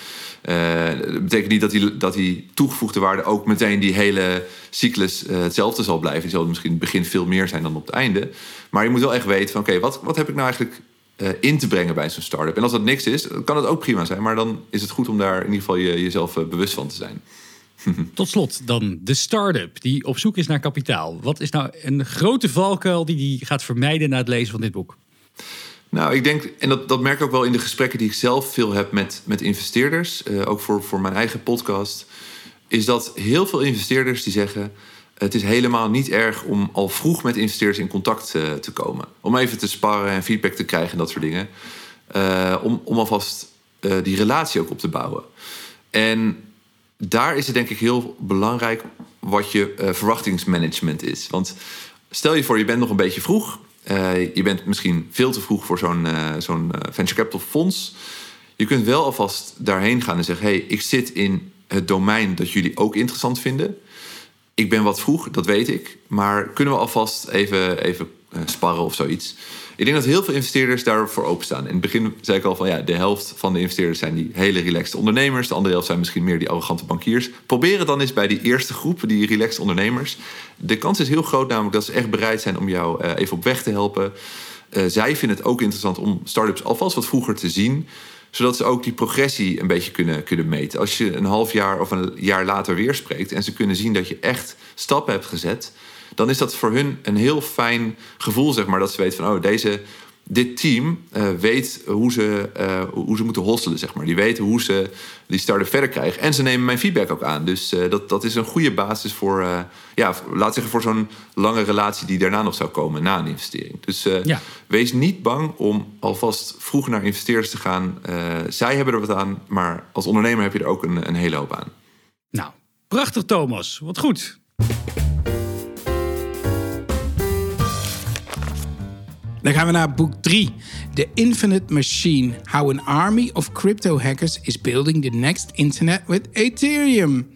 Uh, dat betekent niet dat die, dat die toegevoegde waarde ook meteen die hele cyclus hetzelfde zal blijven. Die zal misschien het begin veel meer zijn dan op het einde. Maar je moet wel echt weten van oké, wat, wat heb ik nou eigenlijk in te brengen bij zo'n start-up? En als dat niks is, kan het ook prima zijn. Maar dan is het goed om daar in ieder geval je, jezelf bewust van te zijn. [LAUGHS] Tot slot dan de start-up die op zoek is naar kapitaal. Wat is nou een grote valkuil die die gaat vermijden na het lezen van dit boek? Nou, ik denk, en dat, dat merk ik ook wel in de gesprekken die ik zelf veel heb met, met investeerders, uh, ook voor, voor mijn eigen podcast, is dat heel veel investeerders die zeggen: het is helemaal niet erg om al vroeg met investeerders in contact uh, te komen. Om even te sparren en feedback te krijgen en dat soort dingen. Uh, om, om alvast die relatie ook op te bouwen. En daar is het denk ik heel belangrijk wat je verwachtingsmanagement is. Want stel je voor, je bent nog een beetje vroeg uh, je bent misschien veel te vroeg voor zo'n uh, zo'n uh, venture capital fonds. Je kunt wel alvast daarheen gaan en zeggen: hey, ik zit in het domein dat jullie ook interessant vinden. Ik ben wat vroeg, dat weet ik. Maar kunnen we alvast even, even sparren of zoiets? Ik denk dat heel veel investeerders daarvoor openstaan. In het begin zei ik al van ja, de helft van de investeerders zijn die hele relaxed ondernemers. De andere helft zijn misschien meer die arrogante bankiers. Probeer het dan eens bij die eerste groep, die relaxed ondernemers. De kans is heel groot namelijk dat ze echt bereid zijn om jou uh, even op weg te helpen. Uh, zij vinden het ook interessant om startups alvast wat vroeger te zien zodat ze ook die progressie een beetje kunnen, kunnen meten. Als je een half jaar of een jaar later weer spreekt en ze kunnen zien dat je echt stappen hebt gezet, dan is dat voor hun een heel fijn gevoel, zeg maar. Dat ze weten van, oh, deze, dit team uh, weet hoe ze, uh, hoe ze moeten hosselen, zeg maar. Die weten hoe ze die start verder krijgen. En ze nemen mijn feedback ook aan. Dus uh, dat, dat is een goede basis voor, ja, laat zeggen, voor zo'n lange relatie die daarna nog zou komen na een investering. Dus ja. wees niet bang om alvast vroeg naar investeerders te gaan. zij hebben er wat aan, maar als ondernemer heb je er ook een, een hele hoop aan. Nou, prachtig Thomas. Wat goed. Dan gaan we naar boek 3. The Infinite Machine. How an Army of Crypto Hackers is Building the Next Internet with Ethereum.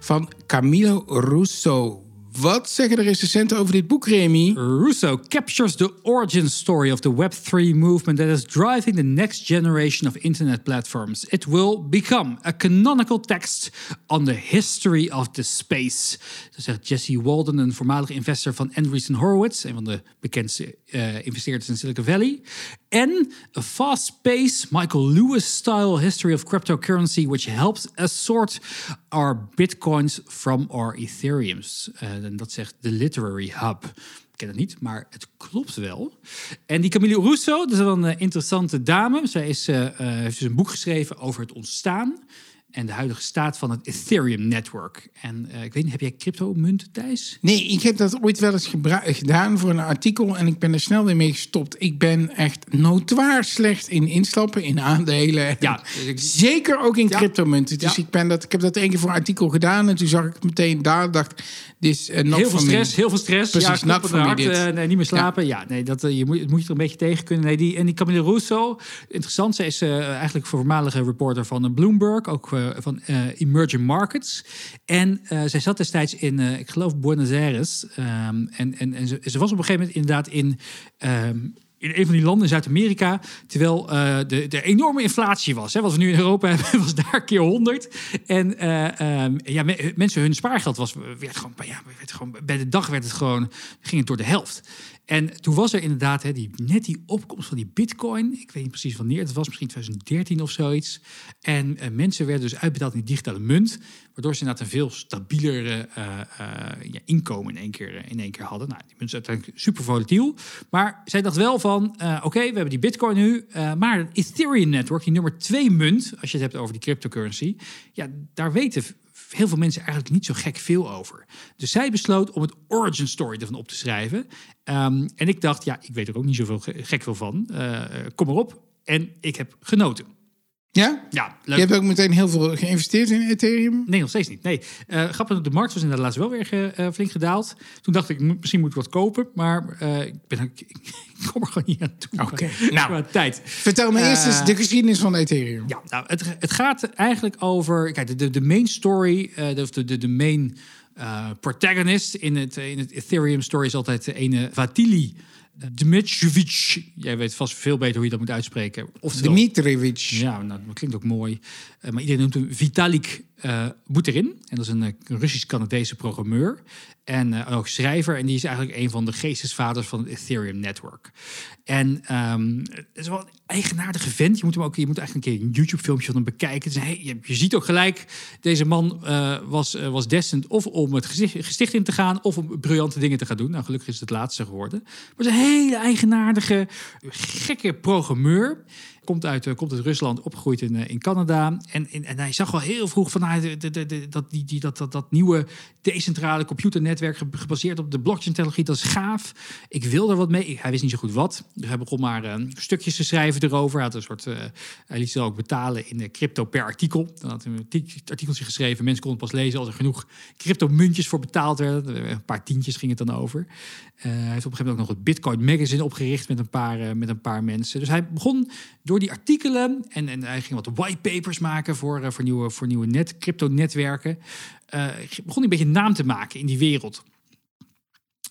Van Camilo Russo. Wat zeggen de recensenten over dit boek, Remy? Russo captures the origin story of the Web3 movement that is driving the next generation of internet platforms. It will become a canonical text on the history of the space. Dat zegt Jesse Walden, een voormalig investor van Andreessen Horowitz, een van de bekendste uh, investeerders in Silicon Valley. En a fast-paced Michael Lewis-style history of cryptocurrency, which helps assort our bitcoins from our Ethereums. Uh, en dat zegt de Literary Hub. Ik ken het niet, maar het klopt wel. En die Camille Russo, dat is wel een interessante dame. Zij is, uh, heeft dus een boek geschreven over het ontstaan en de huidige staat van het Ethereum-netwerk. En uh, ik weet niet, heb jij crypto-munten, Thijs? Nee, ik heb dat ooit wel eens gedaan voor een artikel en ik ben er snel weer mee gestopt. Ik ben echt notoir slecht in instappen, in aandelen. Ja. [LAUGHS] Zeker ook in ja. crypto-munten. Dus ja. ik, ben dat, ik heb dat één keer voor een artikel gedaan en toen zag ik meteen daar, dacht dit uh, heel veel stress, heel veel stress. Precies, ja, van hart, uh, nee, niet meer slapen. Ja, nee, dat, uh, je moet, moet je er een beetje tegen kunnen. Nee, die, en die Camille Russo, interessant, ze is eigenlijk voormalige reporter van Bloomberg, ook van Emerging Markets. En zij zat destijds in, ik geloof, Buenos Aires. Um, en en, en ze, ze, was op een gegeven moment inderdaad in... Um, in een van die landen in Zuid-Amerika, terwijl de, de enorme inflatie was. Hè, wat we nu in Europa [LAUGHS] hebben, was daar keer 100. En um, ja, me, mensen, hun spaargeld was, werd gewoon, ja, werd gewoon, bij de dag werd het gewoon, ging het door de helft. En toen was er inderdaad hè, die, net die opkomst van die bitcoin. Ik weet niet precies wanneer, het was misschien 2013 of zoiets. En uh, mensen werden dus uitbetaald in digitale munt. Waardoor ze inderdaad een veel stabielere uh, uh, ja, inkomen in één, keer, in één keer hadden. Nou, die munt is uiteindelijk super volatiel. Maar zij dacht wel van, oké, we hebben die bitcoin nu. maar het Ethereum network, die nummer twee munt, als je het hebt over die cryptocurrency. Ja, daar weten heel veel mensen eigenlijk niet zo gek veel over. Dus zij besloot om het origin story ervan op te schrijven. Um, en ik dacht, ja, ik weet er ook niet zoveel gek veel van. Uh, kom erop. En ik heb genoten. Ja? Ja, leuk. Je hebt ook meteen heel veel geïnvesteerd in Ethereum? Nee, nog steeds niet. Nee. Uh, grappig, de markt was inderdaad laatst wel weer uh, flink gedaald. Toen dacht ik, misschien moet ik wat kopen. Maar uh, ik, ben, ik, [LAUGHS] ik kom er gewoon niet aan toe. Oké, okay. nou, [LAUGHS] tijd. Vertel me eerst eens de geschiedenis van Ethereum. Ja, nou, het, het gaat eigenlijk over... Kijk, de, de main story, de, de, de main protagonist in het, in het Ethereum story is altijd de ene Vatili... Dmitrievich. Jij weet vast veel beter hoe je dat moet uitspreken. Oftewel, Dmitrievich. Ja, nou, dat klinkt ook mooi. Uh, maar iedereen noemt hem Vitalik uh, Buterin. En dat is een uh, Russisch-Canadese programmeur. En ook schrijver. En die is eigenlijk een van de geestesvaders van het Ethereum-network. En um, het is wel een eigenaardige vent. Je moet hem ook, je moet eigenlijk een keer een YouTube-filmpje van hem bekijken. Dus, hey, je, je, ziet ook gelijk, deze man was, was destined of om het gesticht in te gaan... of om briljante dingen te gaan doen. Nou, gelukkig is het het laatste geworden. Maar het is een hele eigenaardige, gekke programmeur komt uit, komt uit Rusland, opgegroeid in, in Canada. En, en, hij zag al heel vroeg van nou, dat, die, die, dat, dat, dat nieuwe decentrale computernetwerk gebaseerd op de blockchain-technologie, dat is gaaf. Ik wil er wat mee. Hij wist niet zo goed wat. Dus hij begon maar uh, stukjes te schrijven erover. Hij had een soort, hij liet ze ook betalen in crypto per artikel. Dan had hij een artikeltje geschreven. Mensen konden pas lezen als er genoeg crypto-muntjes voor betaald werden. Een paar tientjes ging het dan over. Hij heeft op een gegeven moment ook nog het Bitcoin Magazine opgericht met een paar, met een paar mensen. Dus hij begon door die artikelen en, en hij ging wat whitepapers maken voor, uh, voor nieuwe, voor nieuwe net, crypto-netwerken. Uh, begon een beetje naam te maken in die wereld.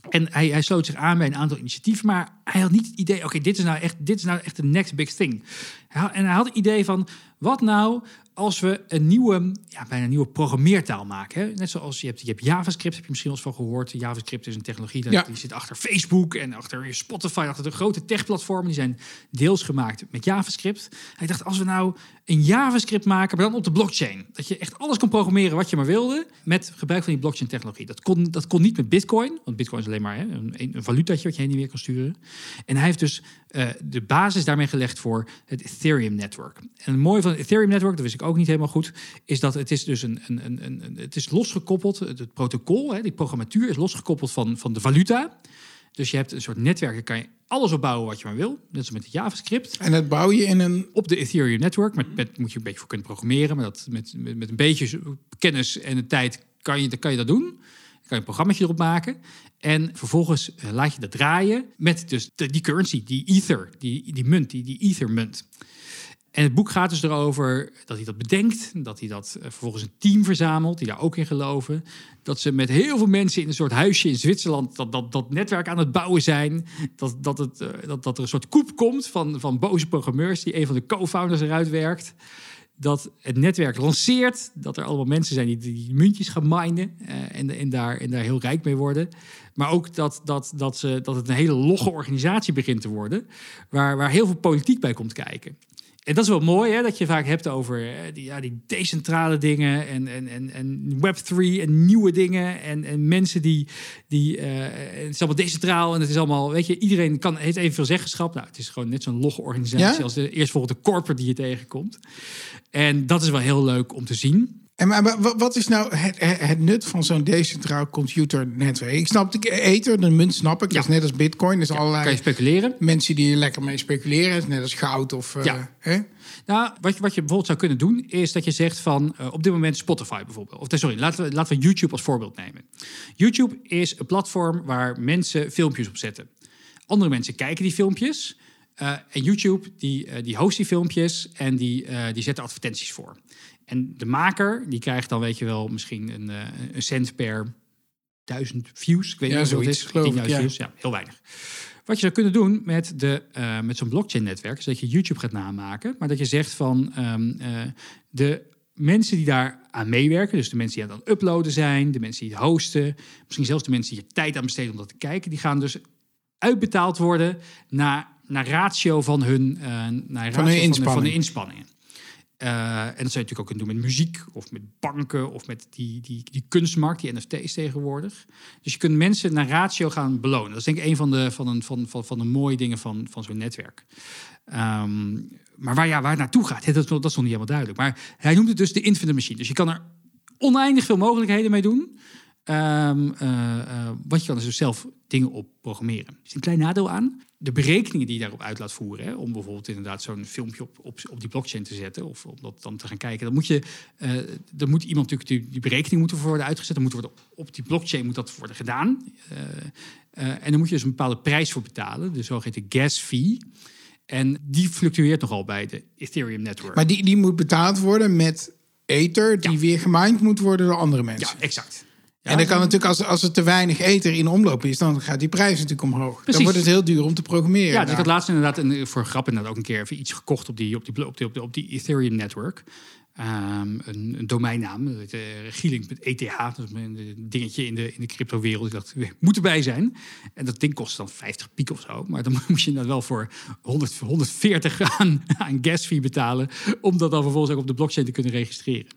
En hij, hij sloot zich aan bij een aantal initiatieven, maar hij had niet het idee: oké, dit is nou echt, dit is nou echt de next big thing. En hij had het idee van: wat nou als we een nieuwe, ja, bijna een nieuwe programmeertaal maken. Hè? Net zoals je hebt, je hebt JavaScript, heb je misschien wel eens van gehoord. JavaScript is een technologie dat, die zit achter Facebook en achter Spotify, achter de grote techplatformen. Die zijn deels gemaakt met JavaScript. Hij dacht, als we nou een JavaScript maken, maar dan op de blockchain. Dat je echt alles kon programmeren wat je maar wilde met gebruik van die blockchain technologie. Dat kon, dat kon niet met Bitcoin, want Bitcoin is alleen maar hè, een, een valutaatje wat je heen en weer kan sturen. En hij heeft dus uh, de basis daarmee gelegd voor het Ethereum network. En het mooie van het Ethereum network, dat wist ik ook niet helemaal goed, is dat het is dus een, een, een, een het is losgekoppeld, het, het protocol, hè, die programmatuur is losgekoppeld van, van de valuta. Dus je hebt een soort netwerk, daar kan je alles opbouwen wat je maar wil. Net zoals met de JavaScript. En dat bouw je in een... Op de Ethereum network. Met, met, moet je een beetje voor kunnen programmeren. Maar dat, met, met, met een beetje kennis en de tijd kan je, kan je dat doen. Dan kan je een programma erop maken. En vervolgens laat je dat draaien met dus de, die currency, die ether, die, die munt, die, die ether munt. En het boek gaat dus erover dat hij dat bedenkt, dat hij dat eh, vervolgens een team verzamelt die daar ook in geloven. Dat ze met heel veel mensen in een soort huisje in Zwitserland dat, dat, dat netwerk aan het bouwen zijn. Dat, dat, het, eh, dat, dat er een soort koep komt van, van boze programmeurs die een van de co-founders eruit werkt. Dat het netwerk lanceert, dat er allemaal mensen zijn die die muntjes gaan minen eh, en, en, daar, en daar heel rijk mee worden. Maar ook dat, dat, dat, ze, dat het een hele logge organisatie begint te worden, waar, waar heel veel politiek bij komt kijken. En dat is wel mooi, hè, dat je vaak hebt over eh, die, ja, die decentrale dingen en, en, en, en Web3 en nieuwe dingen. En, en mensen die, die eh, het is allemaal decentraal en het is allemaal, weet je, iedereen kan, heeft evenveel zeggenschap. Nou, het is gewoon net zo'n logge organisatie Ja? als de eerstvolgende corporate die je tegenkomt. En dat is wel heel leuk om te zien. En maar, maar wa- wat is nou het, het het nut van zo'n decentraal computernetwerk? Ik snap de Ether, de munt snap ik. Dat is Ja. net als bitcoin. Dus Kan allerlei je speculeren? mensen die er lekker mee speculeren. Het is net als goud of... eh, Ja. hè? Nou, wat je, wat je bijvoorbeeld zou kunnen doen, is dat je zegt van eh, op dit moment Spotify bijvoorbeeld. Of sorry, laten we, laten we YouTube als voorbeeld nemen. YouTube is een platform waar mensen filmpjes op zetten. Andere mensen kijken die filmpjes. eh, en YouTube die, die host die filmpjes en die, eh, die zet er advertenties voor. En de maker die krijgt dan, weet je wel, misschien een, eh, een cent per duizend views. Ik weet Ja, niet zoiets, het is. geloof ik, 10.000 ja. views, ja, heel weinig. Wat je zou kunnen doen met, de, eh, met zo'n blockchain-netwerk, is dat je YouTube gaat namaken, maar dat je zegt van ehm, eh, de mensen die daar aan meewerken, dus de mensen die aan het uploaden zijn, de mensen die het hosten, misschien zelfs de mensen die er tijd aan besteden om dat te kijken, die gaan dus uitbetaald worden naar, naar ratio van hun, naar ratio hun van, van de inspanningen. Eh, en dat zou je natuurlijk ook kunnen doen met muziek of met banken of met die, die, die kunstmarkt, die NFT's tegenwoordig. Dus je kunt mensen naar ratio gaan belonen. Dat is denk ik een van de, van een, van, van, van de mooie dingen van, van zo'n netwerk. Ehm, maar waar, ja, waar het naartoe gaat, dat, dat is nog niet helemaal duidelijk. Maar hij noemt het dus de infinite machine. Dus je kan er oneindig veel mogelijkheden mee doen. Ehm, eh, eh, want je kan dus zelf dingen op programmeren. Er is een klein nadeel aan. De berekeningen die je daarop uit laat voeren, hè, om bijvoorbeeld inderdaad zo'n filmpje op, op, op die blockchain te zetten, of om dat dan te gaan kijken, dan moet je, eh dan moet iemand natuurlijk die, die berekening moeten worden uitgezet, dan moet worden op die blockchain moet dat worden gedaan. En dan moet je dus een bepaalde prijs voor betalen, de zogeheten gas fee. En die fluctueert nogal bij de Ethereum network. Maar die, die moet betaald worden met Ether, die Ja. weer gemined moet worden door andere mensen. ja, exact. Ja, en dan kan natuurlijk, als, als er te weinig Ether in omloop is, dan gaat die prijs natuurlijk omhoog. Precies. Dan wordt het heel duur om te programmeren. Ja, dus ik had laatst inderdaad een, voor grap inderdaad ook een keer even iets gekocht op die, op die, op die, op die, op die Ethereum network. Ehm, een, een domeinnaam, uh, gieling.eth, dat is een dingetje in de, in de cryptowereld. Ik dacht, we moeten bij zijn. En dat ding kostte dan 50 piek of zo. Maar dan [LAUGHS] moest je dan wel voor 100, 140 aan, aan gas fee betalen. Om dat dan vervolgens ook op de blockchain te kunnen registreren.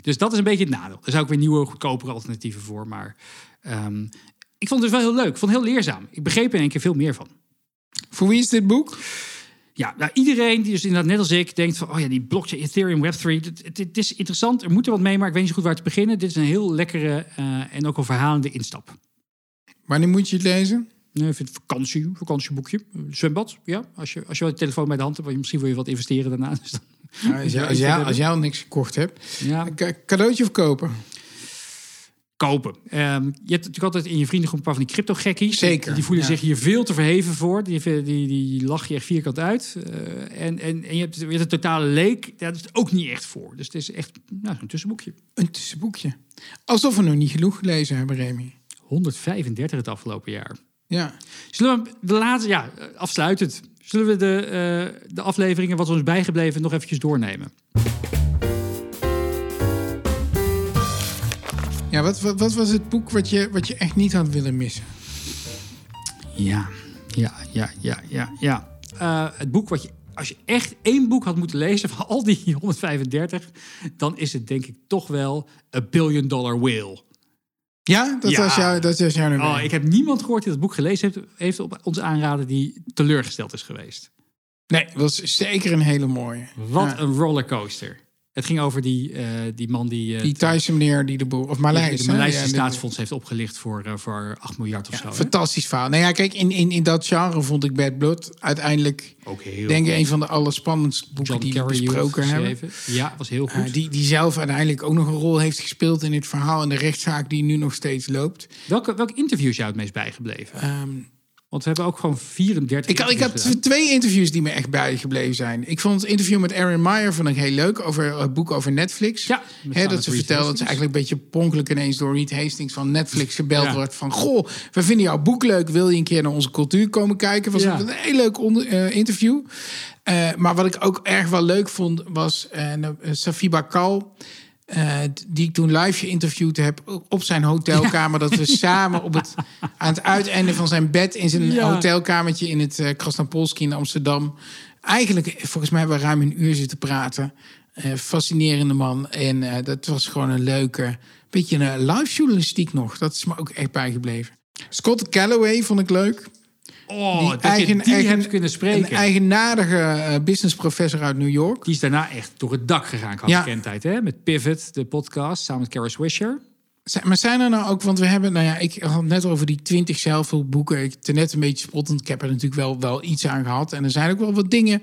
Dus dat is een beetje het nadeel. Er zou ook weer nieuwe, goedkopere alternatieven voor. Maar ehm, ik vond het dus wel heel leuk. Ik vond het heel leerzaam. Ik begreep er in één keer veel meer van. Voor wie is dit boek? Ja, nou, iedereen die dus inderdaad net als ik denkt van... oh ja, die blockchain, Ethereum, Web3, het, is interessant. Er moet er wat mee, maar ik weet niet zo goed waar te beginnen. Dit is een heel lekkere eh, en ook een verhalende instap. Wanneer moet je het lezen? Nee, ik vind het vakantie, vakantieboekje. Zwembad, ja. Als je, als je wel de telefoon bij de hand hebt, misschien wil je wat investeren daarna. Dus dan, Als [LAUGHS] jij, als, jij, als jij al niks gekocht hebt. ja, Een ca- cadeautje of kopen? kopen. Ehm, je hebt natuurlijk altijd in je vriendengroep een paar van die crypto-gekkies. Zeker, Die voelen ja. zich hier veel te verheven voor. Die, die, die lach je echt vierkant uit. Eh, en, en, en je hebt, hebt een totale leek. Daar is het ook niet echt voor. Dus het is echt nou, zo'n tussenboekje. Een tussenboekje. Alsof we nog niet genoeg gelezen hebben, Remy. 135 het afgelopen jaar. Ja. Zullen we de laatste, ja, afsluitend. Zullen we de, eh, de afleveringen wat ons bijgebleven nog eventjes doornemen? Ja, wat, wat, wat was het boek wat je, wat je echt niet had willen missen? Ja, ja, ja, ja, ja, ja. Eh, het boek wat je, als je echt één boek had moeten lezen van al die [LAUGHS] 135, dan is het denk ik toch wel A Billion Dollar Whale. Ja, dat Ja. was jouw, dat was jouw nummer. Oh, ik heb niemand gehoord die dat boek gelezen heeft, heeft op ons aanraden die teleurgesteld is geweest. Nee, dat was zeker een hele mooie. Wat Ja. een rollercoaster. Het ging over die, eh, die man die, eh, Die Thaise meneer die de boel... Of Maleis. hè? Maleisische Ja, de- staatsfonds heeft opgelicht voor, eh, voor 8 miljard of zo. hè? Fantastisch verhaal. Nou ja, kijk, in, in, in dat genre vond ik Bad Blood uiteindelijk... Ook heel denk ik een van de allerspannendste boeken John die we besproken hebben. Ja, was heel goed. Uh, die, die zelf uiteindelijk ook nog een rol heeft gespeeld in het verhaal en de rechtszaak die nu nog steeds loopt. Welke, welk interview is jou het meest bijgebleven? Ehm, Want we hebben ook gewoon 34 Ik, ik heb twee interviews die me echt bijgebleven zijn. Ik vond het interview met Aaron Meyer vond ik heel leuk over het boek over Netflix. Ja, dat ze vertelde dat ze eigenlijk een beetje pronkelijk ineens door Reed Hastings van Netflix gebeld Ja. wordt van goh, we vinden jouw boek leuk, wil je een keer naar onze cultuur komen kijken? Was Ja. een heel leuk onder- eh, interview. Eh, maar wat ik ook erg wel leuk vond was eh Safi Bakal. Eh, die ik toen live geïnterviewd heb op zijn hotelkamer. Dat we [LAUGHS] samen op het, aan het uiteinde van zijn bed in zijn Ja. hotelkamertje in het uh, Krasnapolski in Amsterdam. Eigenlijk, volgens mij, hebben we ruim een uur zitten praten. Eh, fascinerende man. En eh, dat was gewoon een leuke, beetje een live journalistiek nog. Dat is me ook echt bijgebleven. Scott Calloway vond ik leuk. Oh, dat je die hebt kunnen spreken. Een eigenaardige uh, business professor uit New York. Die is daarna echt door het dak gegaan qua Ja. bekendheid. Hè? Met Pivot, de podcast, samen met Carrie Swisher. Maar zijn er nou ook, want we hebben, nou ja, ik had het net over die 20 zelfhulpboeken. Ik ten net een beetje spottend. Ik heb er natuurlijk wel, wel iets aan gehad. En er zijn ook wel wat dingen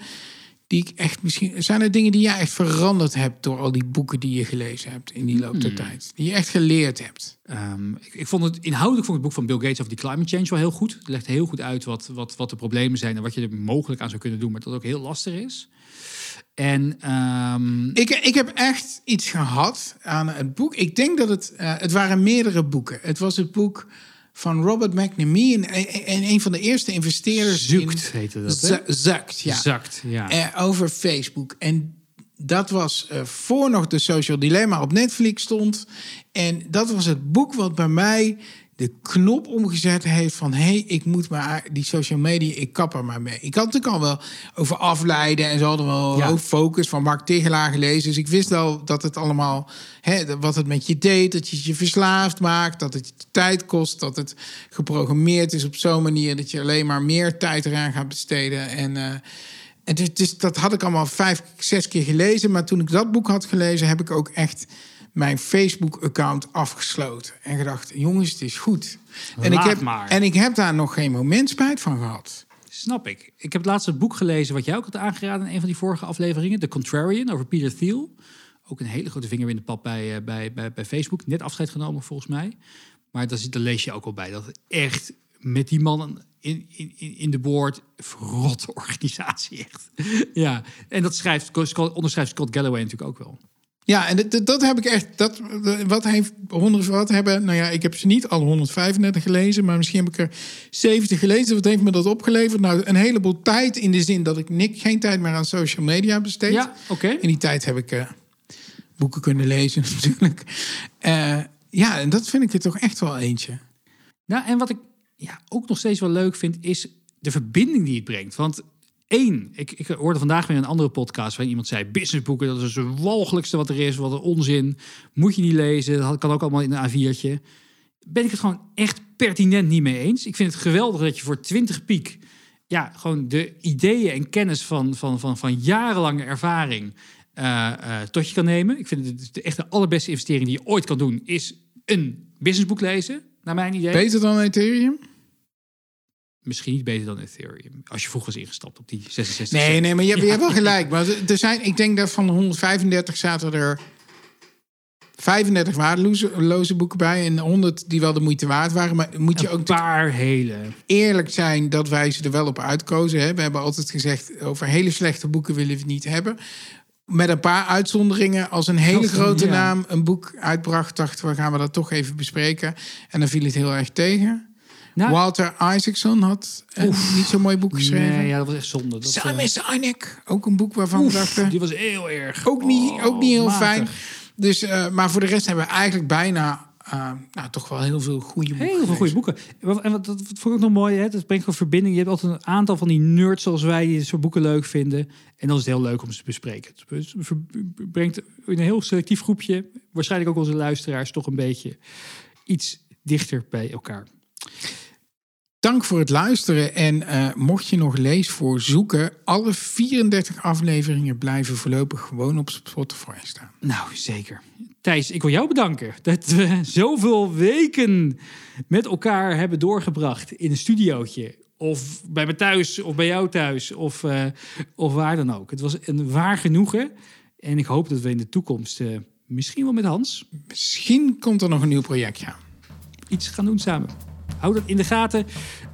die ik echt misschien. Zijn er dingen die jij echt veranderd hebt door al die boeken die je gelezen hebt in die loop der tijd? Die je echt geleerd hebt? Ehm, ik, ik vond het inhoudelijk vond het boek van Bill Gates over die climate change wel heel goed. Het legt heel goed uit wat, wat, wat de problemen zijn en wat je er mogelijk aan zou kunnen doen, maar dat ook heel lastig is. En ehm, Ik, ik heb echt iets gehad aan het boek. Ik denk dat het. eh, het waren meerdere boeken. Het was het boek van Robert McNamee. En, en een van de eerste investeerders. Zukt in, heette dat, hè? Z- Zukt, ja. zakt, ja. Eh, over Facebook. En dat was eh, voor nog de Social Dilemma op Netflix stond. En dat was het boek wat bij mij de knop omgezet heeft van... hé, hey, ik moet maar die social media, ik kap er maar mee. Ik had natuurlijk al wel over afleiden en zo hadden we wel Ja. focus van Mark Tegelaar gelezen. Dus ik wist wel dat het allemaal, hè, wat het met je deed... dat je je verslaafd maakt, dat het je tijd kost... dat het geprogrammeerd is op zo'n manier... dat je alleen maar meer tijd eraan gaat besteden. En... eh, en dus, dus dat had ik allemaal vijf, zes keer gelezen. Maar toen ik dat boek had gelezen, heb ik ook echt mijn Facebook-account afgesloten. En gedacht, jongens, het is goed. En ik, heb, maar. en ik heb daar nog geen moment spijt van gehad. Snap ik. Ik heb laatst het boek gelezen wat jij ook had aangeraden in een van die vorige afleveringen. The Contrarian over Peter Thiel. Ook een hele grote vinger in de pap bij, eh, bij, bij, bij Facebook. Net afscheid genomen volgens mij. Maar daar, zit, daar lees je ook al bij. Dat het echt met die man in, in, in de boord verrotte [LAUGHS] organisatie echt. ja, en dat schrijft, onderschrijft Scott Galloway natuurlijk ook wel. Ja, en dat, dat heb ik echt. Dat, wat heeft 100 wat hebben? Nou ja, ik heb ze niet al 135 gelezen, maar misschien heb ik er 70 gelezen. Wat heeft me dat opgeleverd? Nou, een heleboel tijd in de zin dat ik nik, geen tijd meer aan social media besteed. Ja, oké. In die tijd heb ik eh, boeken kunnen lezen, [LAUGHS] natuurlijk. Eh, ja, en dat vind ik er toch echt wel eentje. Nou, en wat ik ja, ook nog steeds wel leuk vind, is de verbinding die het brengt. Want één, ik, ik hoorde vandaag weer een andere podcast waarin iemand zei: businessboeken, dat is het walgelijkste wat er is, wat een onzin. Moet je niet lezen, dat kan ook allemaal in een A4'tje. Ben ik het gewoon echt pertinent niet mee eens. Ik vind het geweldig dat je voor 20 piek ja, gewoon de ideeën en kennis van, van, van, van jarenlange ervaring eh, eh, tot je kan nemen. Ik vind het de, echt de allerbeste investering die je ooit kan doen, is een businessboek lezen, naar mijn idee. Beter dan Ethereum? Misschien niet beter dan Ethereum. Als je vroeg was ingestapt op die 66 Nee, cent. nee, maar je hebt, je hebt wel [LAUGHS] gelijk. Maar er- zijn, ik denk dat van de 135 zaten er 35 waardeloze boeken bij en 100 die wel de moeite waard waren. Maar moet je Een ook paar hele. eerlijk zijn dat wij ze er wel op uitkozen. Hè? We hebben altijd gezegd, over hele slechte boeken willen we het niet hebben. Met een paar uitzonderingen. Als een hele Ja. grote naam een boek uitbracht, dachten we, gaan we dat toch even bespreken. En dan viel het heel erg tegen. Nou, Walter Isaacson had een niet zo'n mooi boek geschreven. nee, ja, dat was echt zonde. Dat, Simon eh, Sinek, ook een boek waarvan we dachten... die was heel erg. Ook niet, Oh, ook niet heel matig. fijn. Dus, eh, maar voor de rest hebben we eigenlijk bijna... eh, nou, toch wel heel veel goede boeken Heel veel goede boeken. Wat- En wat, dat vond ik ook nog mooi. Hè? Dat brengt gewoon verbinding. Je hebt altijd een aantal van die nerds zoals wij die soort boeken leuk vinden. En dan is het heel leuk om ze te bespreken. Het brengt in een heel selectief groepje, waarschijnlijk ook onze luisteraars, toch een beetje iets dichter bij elkaar. Dank voor het luisteren. En eh, mocht je nog leesvoor zoeken... alle 34 afleveringen blijven voorlopig gewoon op Spotify staan. Nou, zeker. Thijs, ik wil jou bedanken dat we zoveel weken met elkaar hebben doorgebracht in een studiootje. Of bij me thuis, of bij jou thuis, of, eh, of waar dan ook. Het was een waar genoegen. En ik hoop dat we in de toekomst, eh, misschien wel met Hans, Misschien komt er nog een nieuw project, ja. iets gaan doen samen. Hou dat in de gaten.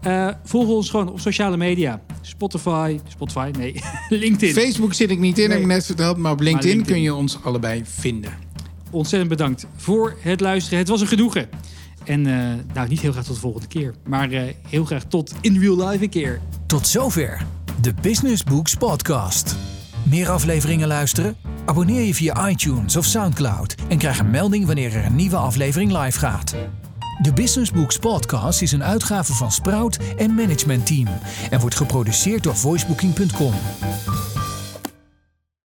Uh, volg ons gewoon op sociale media. Spotify, Spotify, nee, [LAUGHS] LinkedIn. Facebook zit ik niet in, nee. heb ik net verteld. Maar op LinkedIn, maar LinkedIn, kun je ons allebei vinden. Ontzettend bedankt voor het luisteren. Het was een genoegen. En uh, nou, niet heel graag tot de volgende keer. Maar uh, heel graag tot in real life een keer. Tot zover de Business Books Podcast. Meer afleveringen luisteren? Abonneer je via iTunes of Soundcloud en krijg een melding wanneer er een nieuwe aflevering live gaat. De Business Books Podcast is een uitgave van Sprout en Management Team en wordt geproduceerd door voicebooking.com.